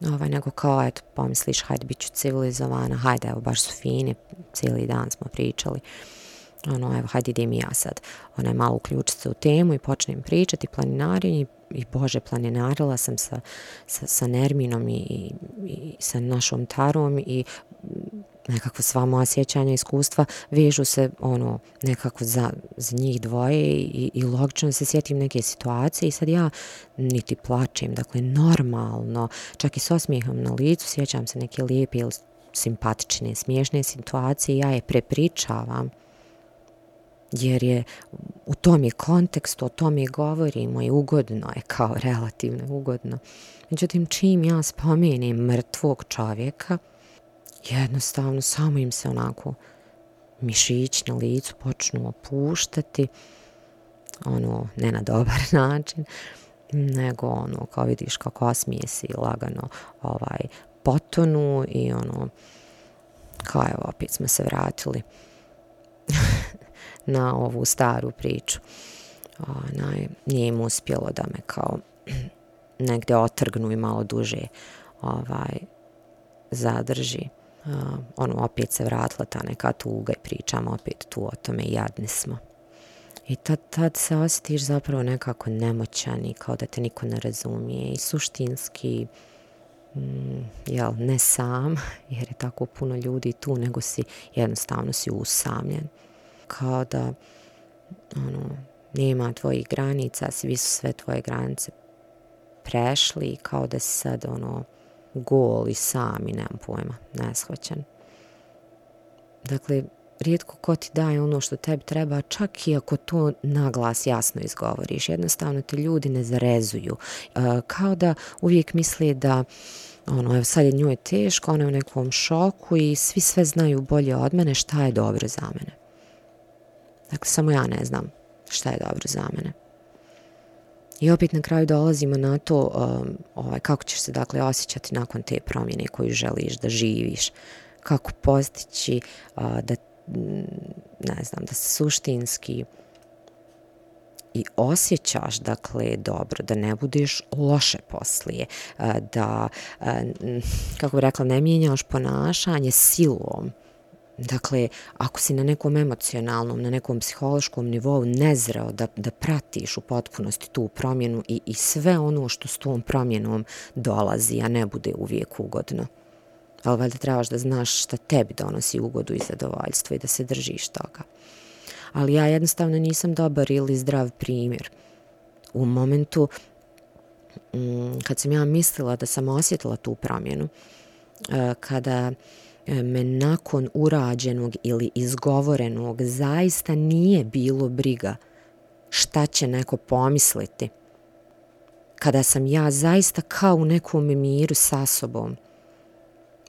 ovaj, nego kao, eto, pomisliš, hajde, bit ću civilizovana, hajde, evo, baš su fine, cijeli dan smo pričali. Ono, evo, hajde idem ja sad, onaj malo uključiti se u temu i počnem pričati planinarenje i, i bože, planinarila sam sa, sa, sa Nerminom i, i, i sa našom Tarom i nekako sva moja sjećanja i iskustva vežu se ono nekako za, za njih dvoje i, i logično se sjetim neke situacije i sad ja niti plačem, dakle normalno, čak i s osmijehom na licu sjećam se neke lijepe ili simpatične, smiješne situacije ja je prepričavam jer je u tom je kontekstu, o tom je govorimo i ugodno je kao relativno ugodno. Međutim, čim ja spomenem mrtvog čovjeka, jednostavno samo im se onako mišić na licu počnu opuštati, ono, ne na dobar način, nego ono, kao vidiš kako osmije si lagano ovaj, potonu i ono, kao evo, opet smo se vratili na ovu staru priču. Onaj, nije im uspjelo da me kao negde otrgnu i malo duže ovaj, zadrži. Uh, ono, opet se vratila ta neka tuga i pričamo opet tu o tome i jadni smo. I tad, tad se osjetiš zapravo nekako nemoćan i kao da te niko ne razumije i suštinski mm, jel, ne sam, jer je tako puno ljudi tu, nego si jednostavno si usamljen kao da ono, nema tvojih granica, svi su sve tvoje granice prešli kao da si sad ono gol i sam i nemam pojma, neshvaćen. Dakle, rijetko ko ti daje ono što tebi treba, čak i ako to naglas jasno izgovoriš. Jednostavno te ljudi ne zarezuju. E, kao da uvijek misle da ono, evo sad je njoj teško, ona je u nekom šoku i svi sve znaju bolje od mene šta je dobro za mene. Dakle, samo ja ne znam šta je dobro za mene. I opet na kraju dolazimo na to um, ovaj, kako ćeš se dakle osjećati nakon te promjene koju želiš da živiš, kako postići uh, da mm, ne znam, da se suštinski i osjećaš dakle dobro, da ne budeš loše poslije, uh, da, uh, kako bi rekla, ne mijenjaš ponašanje silom, Dakle, ako si na nekom emocionalnom, na nekom psihološkom nivou nezreo da, da pratiš u potpunosti tu promjenu i, i sve ono što s tom promjenom dolazi, a ne bude uvijek ugodno. Ali valjda trebaš da znaš šta tebi donosi ugodu i zadovoljstvo i da se držiš toga. Ali ja jednostavno nisam dobar ili zdrav primjer. U momentu mm, kad sam ja mislila da sam osjetila tu promjenu, eh, kada me nakon urađenog ili izgovorenog zaista nije bilo briga šta će neko pomisliti. Kada sam ja zaista kao u nekom miru sa sobom,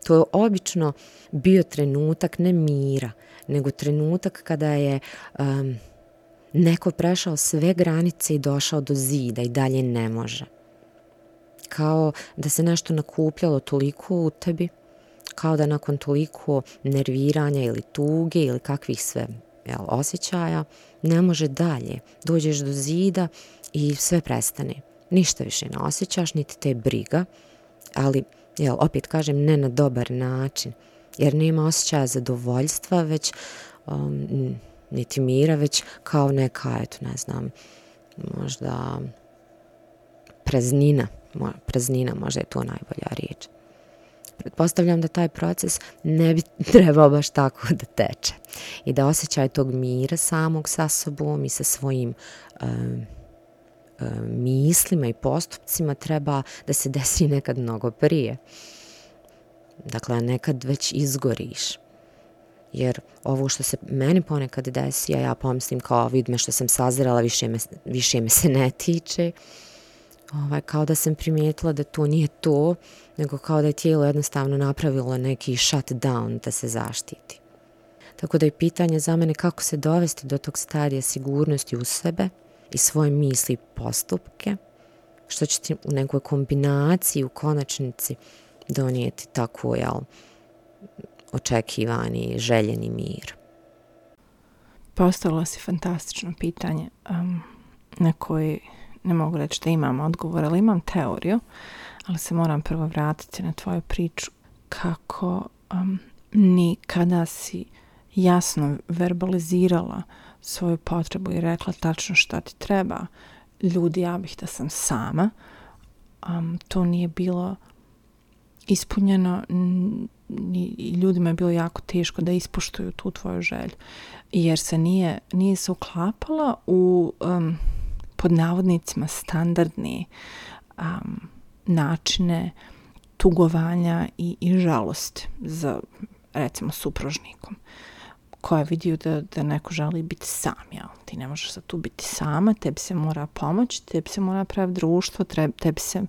to je obično bio trenutak ne mira, nego trenutak kada je um, neko prešao sve granice i došao do zida i dalje ne može. Kao da se nešto nakupljalo toliko u tebi, kao da nakon toliko nerviranja ili tuge ili kakvih sve jel, osjećaja, ne može dalje. Dođeš do zida i sve prestane. ništa više ne osjećaš, niti te briga, ali, jel, opet kažem, ne na dobar način, jer nema osjećaja zadovoljstva, već um, niti mira, već kao neka, eto, ne znam, možda praznina, praznina možda je to najbolja riječ. Pretpostavljam da taj proces ne bi trebao baš tako da teče i da osjećaj tog mira samog sa sobom i sa svojim um, mislima i postupcima treba da se desi nekad mnogo prije. Dakle, nekad već izgoriš. Jer ovo što se meni ponekad desi, a ja pomislim kao vidme što sam sazrela, više me, više me se ne tiče, ovaj, kao da sam primijetila da to nije to, nego kao da je tijelo jednostavno napravilo neki shutdown da se zaštiti. Tako da je pitanje za mene kako se dovesti do tog stadija sigurnosti u sebe i svoje misli i postupke, što će ti u nekoj kombinaciji u konačnici donijeti tako, jel, očekivani, željeni mir? Postavila si fantastično pitanje um, na koje ne mogu reći da imam odgovor, ali imam teoriju, ali se moram prvo vratiti na tvoju priču. Kako um, ni kada si jasno verbalizirala svoju potrebu i rekla tačno šta ti treba, ljudi, ja bih da sam sama, um, to nije bilo ispunjeno i ljudima je bilo jako teško da ispoštuju tu tvoju želju jer se nije, nije se uklapala u um, pod navodnicima standardni um, načine tugovanja i, i žalost za recimo supružnikom koja vidiju da, da neko želi biti sam, jel? Ti ne možeš sad tu biti sama, tebi se mora pomoći, tebi se mora pravi društvo, tebi se,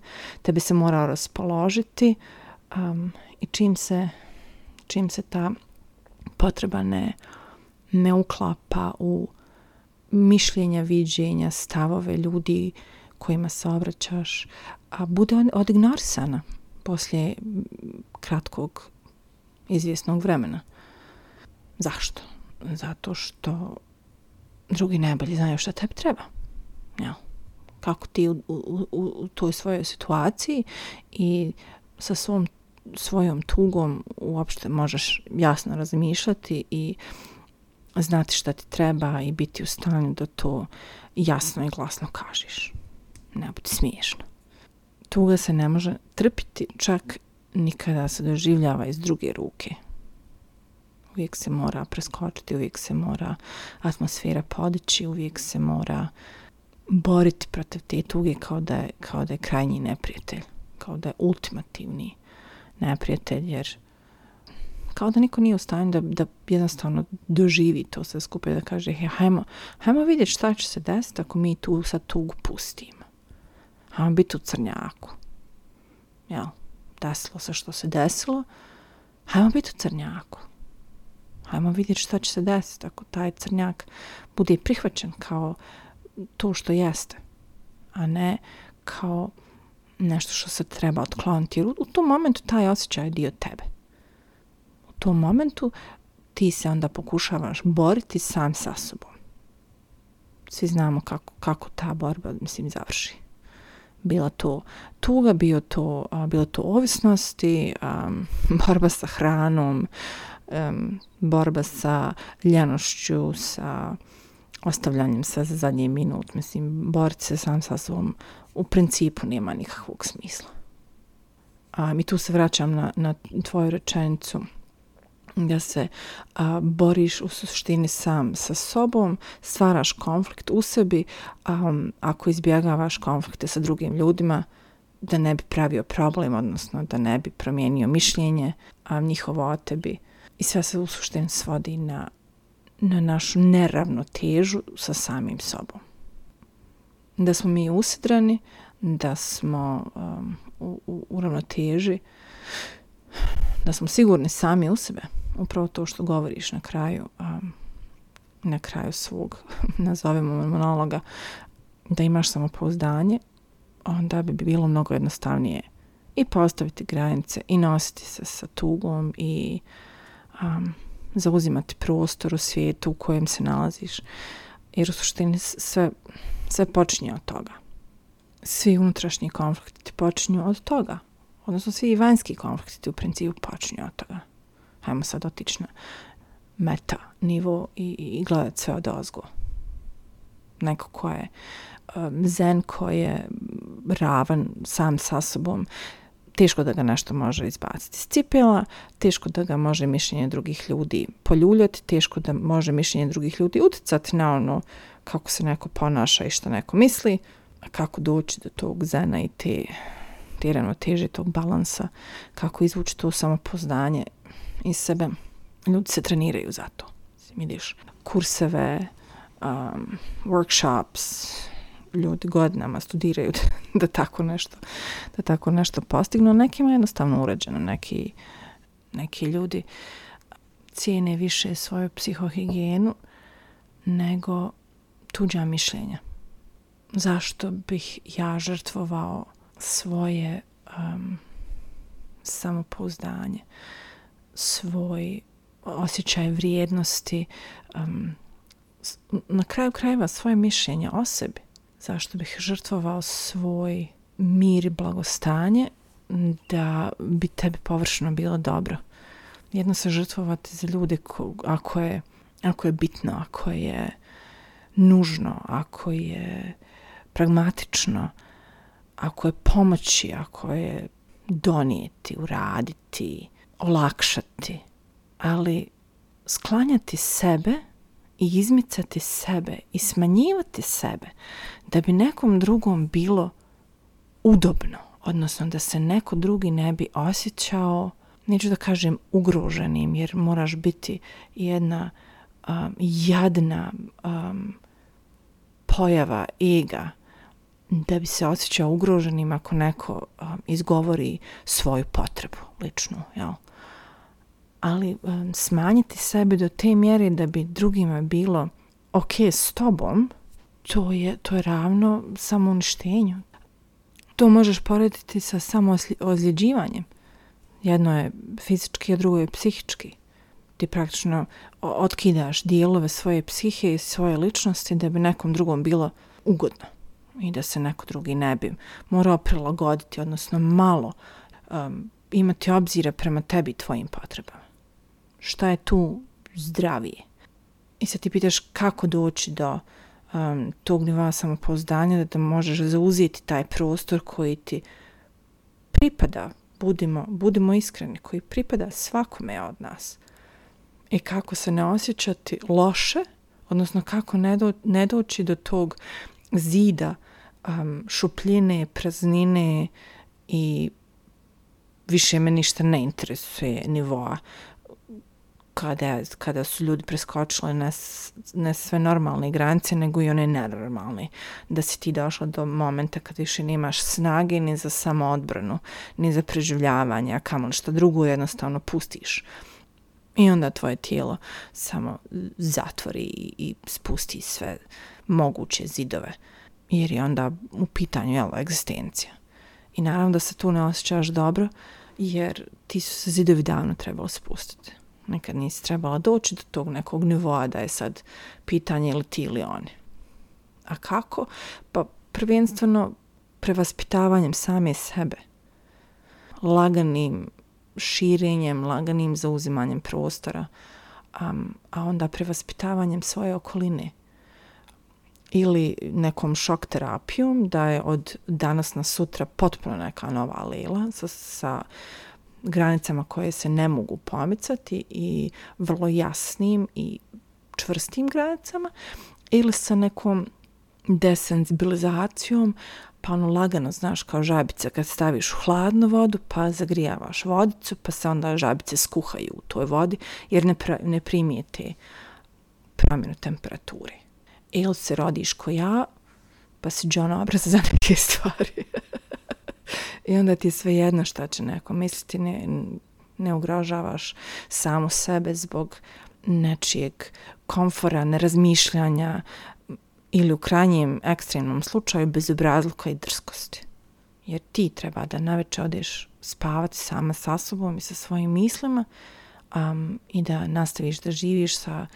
tebi se mora raspoložiti um, i čim se, čim se ta potreba ne, ne uklapa u mišljenja, viđenja, stavove ljudi kojima se obraćaš, a bude odignorisana poslije kratkog izvjesnog vremena. Zašto? Zato što drugi najbolji znaju šta tebi treba. Ja. Kako ti u, u, u, toj svojoj situaciji i sa svom svojom tugom uopšte možeš jasno razmišljati i znati šta ti treba i biti u stanju da to jasno i glasno kažeš. Ne budi smiješno. Tuga se ne može trpiti čak nikada se doživljava iz druge ruke. Uvijek se mora preskočiti, uvijek se mora atmosfera podići, uvijek se mora boriti protiv te tuge kao da je, kao da je krajnji neprijatelj, kao da je ultimativni neprijatelj, jer kao da niko nije u stanju da, da jednostavno doživi to sve skupe da kaže, he, hajmo, hajmo vidjeti šta će se desiti ako mi tu sad tugu pustimo. Hajmo biti u crnjaku. Jel, desilo se što se desilo, hajmo biti u crnjaku. Hajmo vidjeti šta će se desiti ako taj crnjak bude prihvaćen kao to što jeste, a ne kao nešto što se treba otkloniti. Jer u, u tom momentu taj osjećaj je dio tebe tom momentu ti se onda pokušavaš boriti sam sa sobom. Svi znamo kako, kako ta borba, mislim, završi. Bila to tuga, bio to, a, bila to ovisnosti, a, borba sa hranom, a, borba sa ljenošću, sa ostavljanjem sve za zadnji minut. Mislim, boriti se sam sa sobom u principu nema nikakvog smisla. A, mi tu se vraćam na, na tvoju rečenicu da se a, boriš u suštini sam sa sobom, stvaraš konflikt u sebi, a, ako izbjegavaš konflikte sa drugim ljudima, da ne bi pravio problem, odnosno da ne bi promijenio mišljenje a, njihovo o tebi. I sve se u suštini svodi na, na našu neravnotežu sa samim sobom. Da smo mi usidrani, da smo um, u, u, u ravnoteži, da smo sigurni sami u sebe, upravo to što govoriš na kraju, um, na kraju svog, nazovemo ono monologa, da imaš samopouzdanje, onda bi bilo mnogo jednostavnije i postaviti granice i nositi se sa tugom i um, zauzimati prostor u svijetu u kojem se nalaziš. Jer u suštini sve, sve počinje od toga. svi unutrašnji konflikti počinju od toga. Odnosno svi vanjski konflikti u principu počinju od toga. Hajmo sad otići na meta nivo i, i gledat sve od ozgo. Neko ko je um, zen, ko je ravan sam sa sobom, teško da ga nešto može izbaciti iz cipela, teško da ga može mišljenje drugih ljudi poljuljati, teško da može mišljenje drugih ljudi uticati na ono kako se neko ponaša i što neko misli, a kako doći do tog zena i te, te ravnoteže, tog balansa, kako izvući to samopoznanje iz sebe. Ljudi se treniraju za to. Vidiš kurseve, um, workshops, ljudi godinama studiraju da tako nešto da tako nešto postignu. Nekima je jednostavno uređeno. Neki, neki ljudi cijene više svoju psihohigijenu nego tuđa mišljenja. Zašto bih ja žrtvovao svoje um, samopouzdanje, svoj osjećaj vrijednosti, um, na kraju krajeva svoje mišljenje o sebi zašto bih žrtvovao svoj mir i blagostanje da bi tebi površno bilo dobro. Jedno se žrtvovati za ljude ko, ako, je, ako je bitno, ako je nužno, ako je pragmatično, ako je pomoći, ako je donijeti, uraditi, olakšati, ali sklanjati sebe i izmicati sebe i smanjivati sebe da bi nekom drugom bilo udobno, odnosno da se neko drugi ne bi osjećao, neću da kažem ugroženim, jer moraš biti jedna um, jadna um, pojava ega da bi se osjećao ugroženim ako neko um, izgovori svoju potrebu ličnu, jel? Ali um, smanjiti sebe do te mjere da bi drugima bilo ok s tobom, to je, to je ravno samouništenju. To možeš porediti sa samoozljeđivanjem. Jedno je fizički, a drugo je psihički. Ti praktično otkidaš dijelove svoje psihe i svoje ličnosti da bi nekom drugom bilo ugodno i da se neko drugi ne bi morao prilagoditi, odnosno malo um, imati obzira prema tebi i tvojim potrebama. Šta je tu zdravije? I sad ti pitaš kako doći do um, tog nivoa samopouzdanja da, da možeš zauzeti taj prostor koji ti pripada, budimo, budimo iskreni, koji pripada svakome od nas. I kako se ne osjećati loše, odnosno kako ne, do, ne doći do tog zida um, šupljine, praznine i više me ništa ne interesuje nivoa kada, kada su ljudi preskočili ne, ne sve normalne granice, nego i one nenormalne. Da si ti došla do momenta kad više nemaš snage ni za samoodbranu, ni za preživljavanje, a kamo što drugo jednostavno pustiš. I onda tvoje tijelo samo zatvori i, i spusti sve moguće zidove. Jer je onda u pitanju jel, egzistencija. I naravno da se tu ne osjećaš dobro, jer ti su se zidovi davno trebalo spustiti nekad nisi trebala doći do tog nekog nivoa da je sad pitanje ili ti ili oni. A kako? Pa prvenstveno prevaspitavanjem same sebe. Laganim širenjem, laganim zauzimanjem prostora, um, a onda prevaspitavanjem svoje okoline ili nekom šok terapijom da je od danas na sutra potpuno neka nova lela sa, sa granicama koje se ne mogu pomicati i vrlo jasnim i čvrstim granicama ili sa nekom desensibilizacijom pa ono lagano, znaš, kao žabica kad staviš u hladnu vodu pa zagrijavaš vodicu pa se onda žabice skuhaju u toj vodi jer ne, pra, ne primijete promjenu temperature. Ili se rodiš ko ja pa si John obraza za neke stvari. I onda ti je sve jedno šta će neko misliti, ne, ne ugrožavaš samo sebe zbog nečijeg komfora, nerazmišljanja ili u krajnjem ekstremnom slučaju bez obrazluka i drskosti. Jer ti treba da naveče odeš spavati sama sa sobom i sa svojim mislima um, i da nastaviš da živiš sa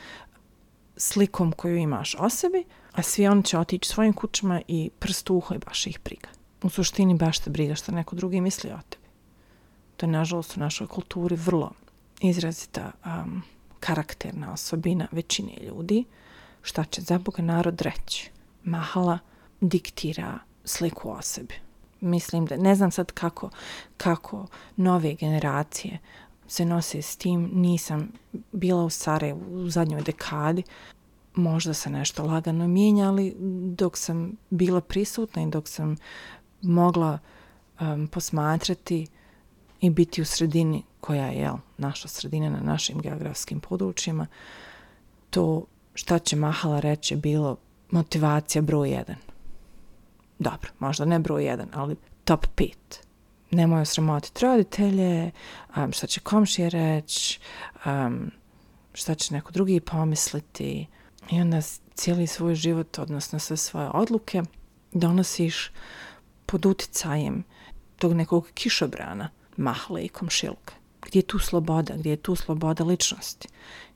slikom koju imaš o sebi, a svi oni će otići svojim kućama i prst uho i baš ih briga. U suštini baš te briga što neko drugi misli o tebi. To je, nažalost, u našoj kulturi vrlo izrazita um, karakterna osobina većine ljudi. Šta će za Boga narod reći? Mahala diktira sliku o sebi. Mislim da, ne znam sad kako, kako nove generacije se nose s tim. Nisam bila u Sarajevu u zadnjoj dekadi. Možda se nešto lagano mijenja, ali dok sam bila prisutna i dok sam mogla um, posmatrati i biti u sredini koja je jel, naša sredina na našim geografskim područjima, to šta će Mahala reći bilo motivacija broj 1. Dobro, možda ne broj 1, ali top 5. Nemoj osramotiti roditelje, um, šta će komšije reći, um, šta će neko drugi pomisliti. I onda cijeli svoj život, odnosno sve svoje odluke, donosiš pod uticajem tog nekog kišobrana, mahle i komšilka. Gdje je tu sloboda? Gdje je tu sloboda ličnosti?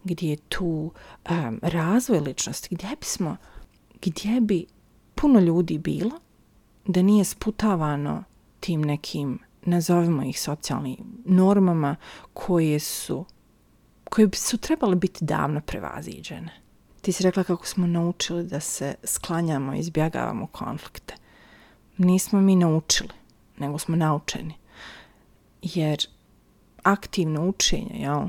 Gdje je tu um, razvoj ličnosti? Gdje bismo, gdje bi puno ljudi bilo da nije sputavano tim nekim, nazovimo ih socijalnim normama koje su koje su trebale biti davno prevaziđene. Ti si rekla kako smo naučili da se sklanjamo i izbjegavamo konflikte. Nismo mi naučili, nego smo naučeni. Jer aktivno učenje, jel,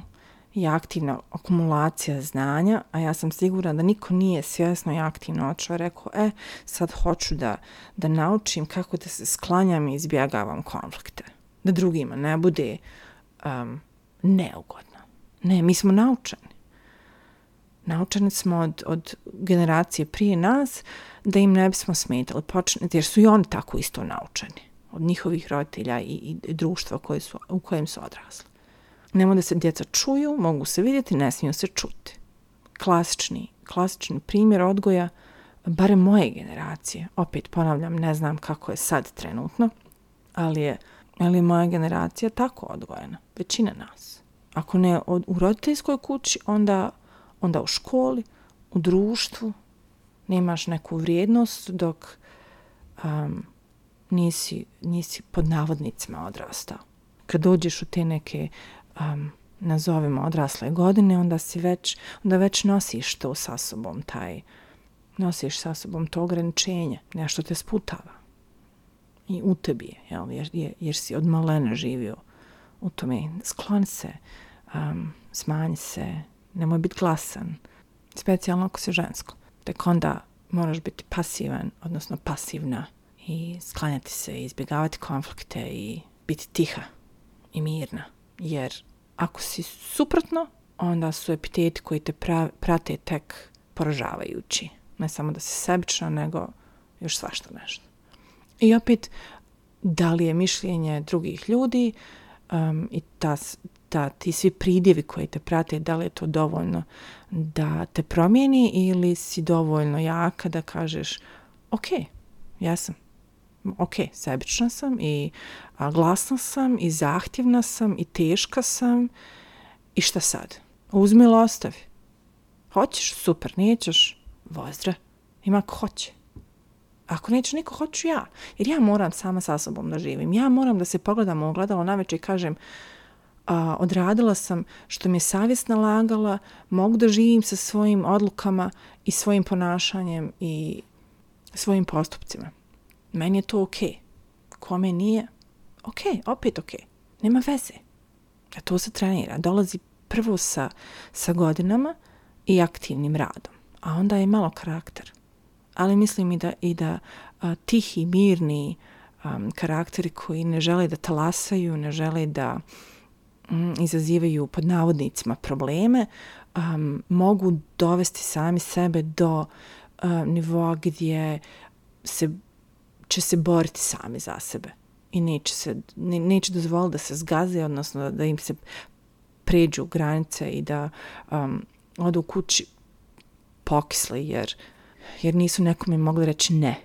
je aktivna akumulacija znanja, a ja sam sigurna da niko nije svjesno i aktivno očeo rekao, e, sad hoću da, da naučim kako da se sklanjam i izbjegavam konflikte. Da drugima ne bude um, neugodno. Ne, mi smo naučeni. Naučeni smo od, od generacije prije nas da im ne bismo smetali, počne, jer su i oni tako isto naučeni od njihovih roditelja i, i društva koje su, u kojem su odrasli. Nemo da se djeca čuju, mogu se vidjeti, ne smiju se čuti. Klasični, klasični primjer odgoja, bare moje generacije, opet ponavljam, ne znam kako je sad trenutno, ali je, ali je moja generacija tako odgojena, većina nas. Ako ne od, u roditeljskoj kući, onda, onda u školi, u društvu, nemaš neku vrijednost dok um, nisi, nisi pod navodnicima odrastao. Kad dođeš u te neke um, nazovimo odrasle godine, onda si već, onda već nosiš to sa sobom, taj, nosiš sa sobom to ograničenje, nešto te sputava. I u tebi je, jel, jer, jer, jer si od malena živio u tome. Sklon se, um, smanj se, nemoj biti glasan, specijalno ako si žensko. Tek onda moraš biti pasivan, odnosno pasivna i sklanjati se, izbjegavati konflikte i biti tiha i mirna. Jer ako si suprotno, onda su epiteti koji te pra, prate tek poražavajući. Ne samo da si sebična, nego još svašta nešto. I opet, da li je mišljenje drugih ljudi um, i ta, ta, ti svi pridjevi koji te prate, da li je to dovoljno da te promijeni ili si dovoljno jaka da kažeš ok, ja sam, ok, sebična sam i a, glasna sam i zahtjevna sam i teška sam i šta sad? Uzmi ili ostavi. Hoćeš? Super, nećeš? Vozdra. Ima ko hoće. Ako neće niko, hoću ja. Jer ja moram sama sa sobom da živim. Ja moram da se pogledam u ogledalo na i kažem a, odradila sam što mi je savjest nalagala, mogu da živim sa svojim odlukama i svojim ponašanjem i svojim postupcima meni je to ok. Kome nije, ok, opet ok. Nema veze. A to se trenira. Dolazi prvo sa, sa godinama i aktivnim radom. A onda je malo karakter. Ali mislim i da, i da a, tihi, mirni um, karakteri koji ne žele da talasaju, ne žele da um, Mm, izazivaju pod navodnicima probleme, um, mogu dovesti sami sebe do um, nivoa gdje se će se boriti sami za sebe i neće, se, ne, neće dozvoliti da se zgaze, odnosno da im se pređu granice i da um, odu kući pokisli jer, jer nisu nekome mogli reći ne.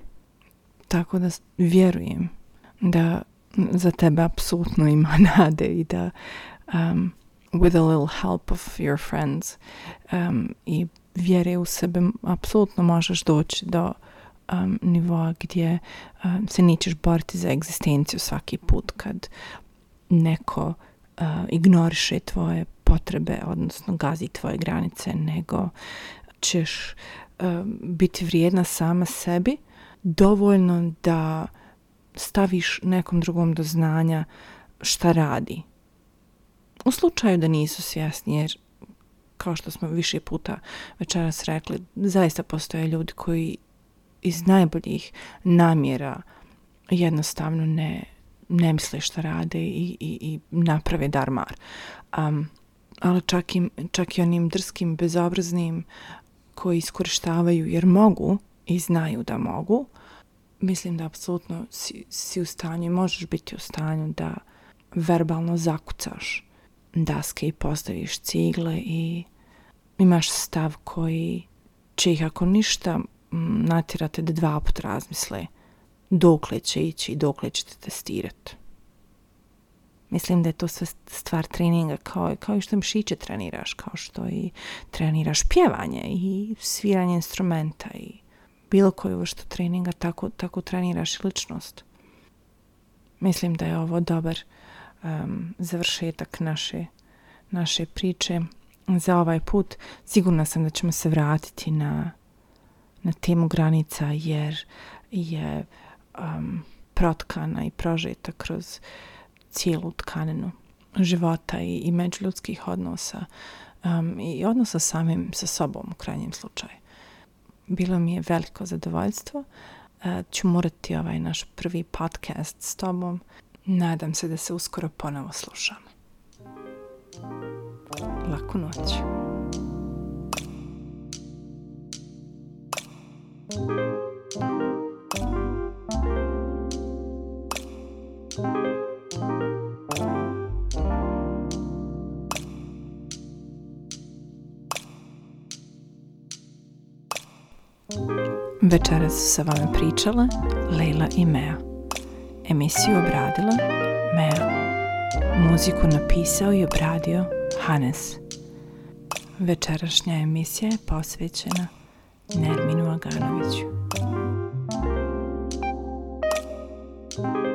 Tako da vjerujem da za tebe apsolutno ima nade i da um, with a little help of your friends um, i vjere u sebe apsolutno možeš doći do um, nivoa gdje um, se nećeš boriti za egzistenciju svaki put kad neko uh, ignoriše tvoje potrebe, odnosno gazi tvoje granice, nego ćeš um, biti vrijedna sama sebi, dovoljno da staviš nekom drugom do znanja šta radi. U slučaju da nisu svjesni, jer kao što smo više puta večeras rekli, zaista postoje ljudi koji iz najboljih namjera jednostavno ne, ne misle šta rade i, i, i naprave darmar. Um, ali čak, im, čak i onim drskim, bezobraznim koji iskorištavaju jer mogu i znaju da mogu, mislim da apsolutno si, si u stanju i možeš biti u stanju da verbalno zakucaš daske i postaviš cigle i imaš stav koji će ih ako ništa natirate da dva put razmisle dokle će ići i dokle ćete testirati. Mislim da je to sve stvar treninga kao, kao i što mišiće treniraš, kao što i treniraš pjevanje i sviranje instrumenta i bilo koju vrstu treninga, tako, tako treniraš i ličnost. Mislim da je ovo dobar um, završetak naše, naše priče za ovaj put. Sigurna sam da ćemo se vratiti na, na temu granica jer je um, protkana i prožeta kroz cijelu tkaninu života i, i međuljudskih odnosa um, i odnosa samim sa sobom u krajnjem slučaju. Bilo mi je veliko zadovoljstvo. Uh, ću morati ovaj naš prvi podcast s tobom. Nadam se da se uskoro ponovo slušamo. Laku noć. Večera su sa vama pričale Leila i Mea emisiju obradila Mel. Muziku napisao i obradio Hannes. Večerašnja emisija je posvećena Nerminu Aganoviću. thank you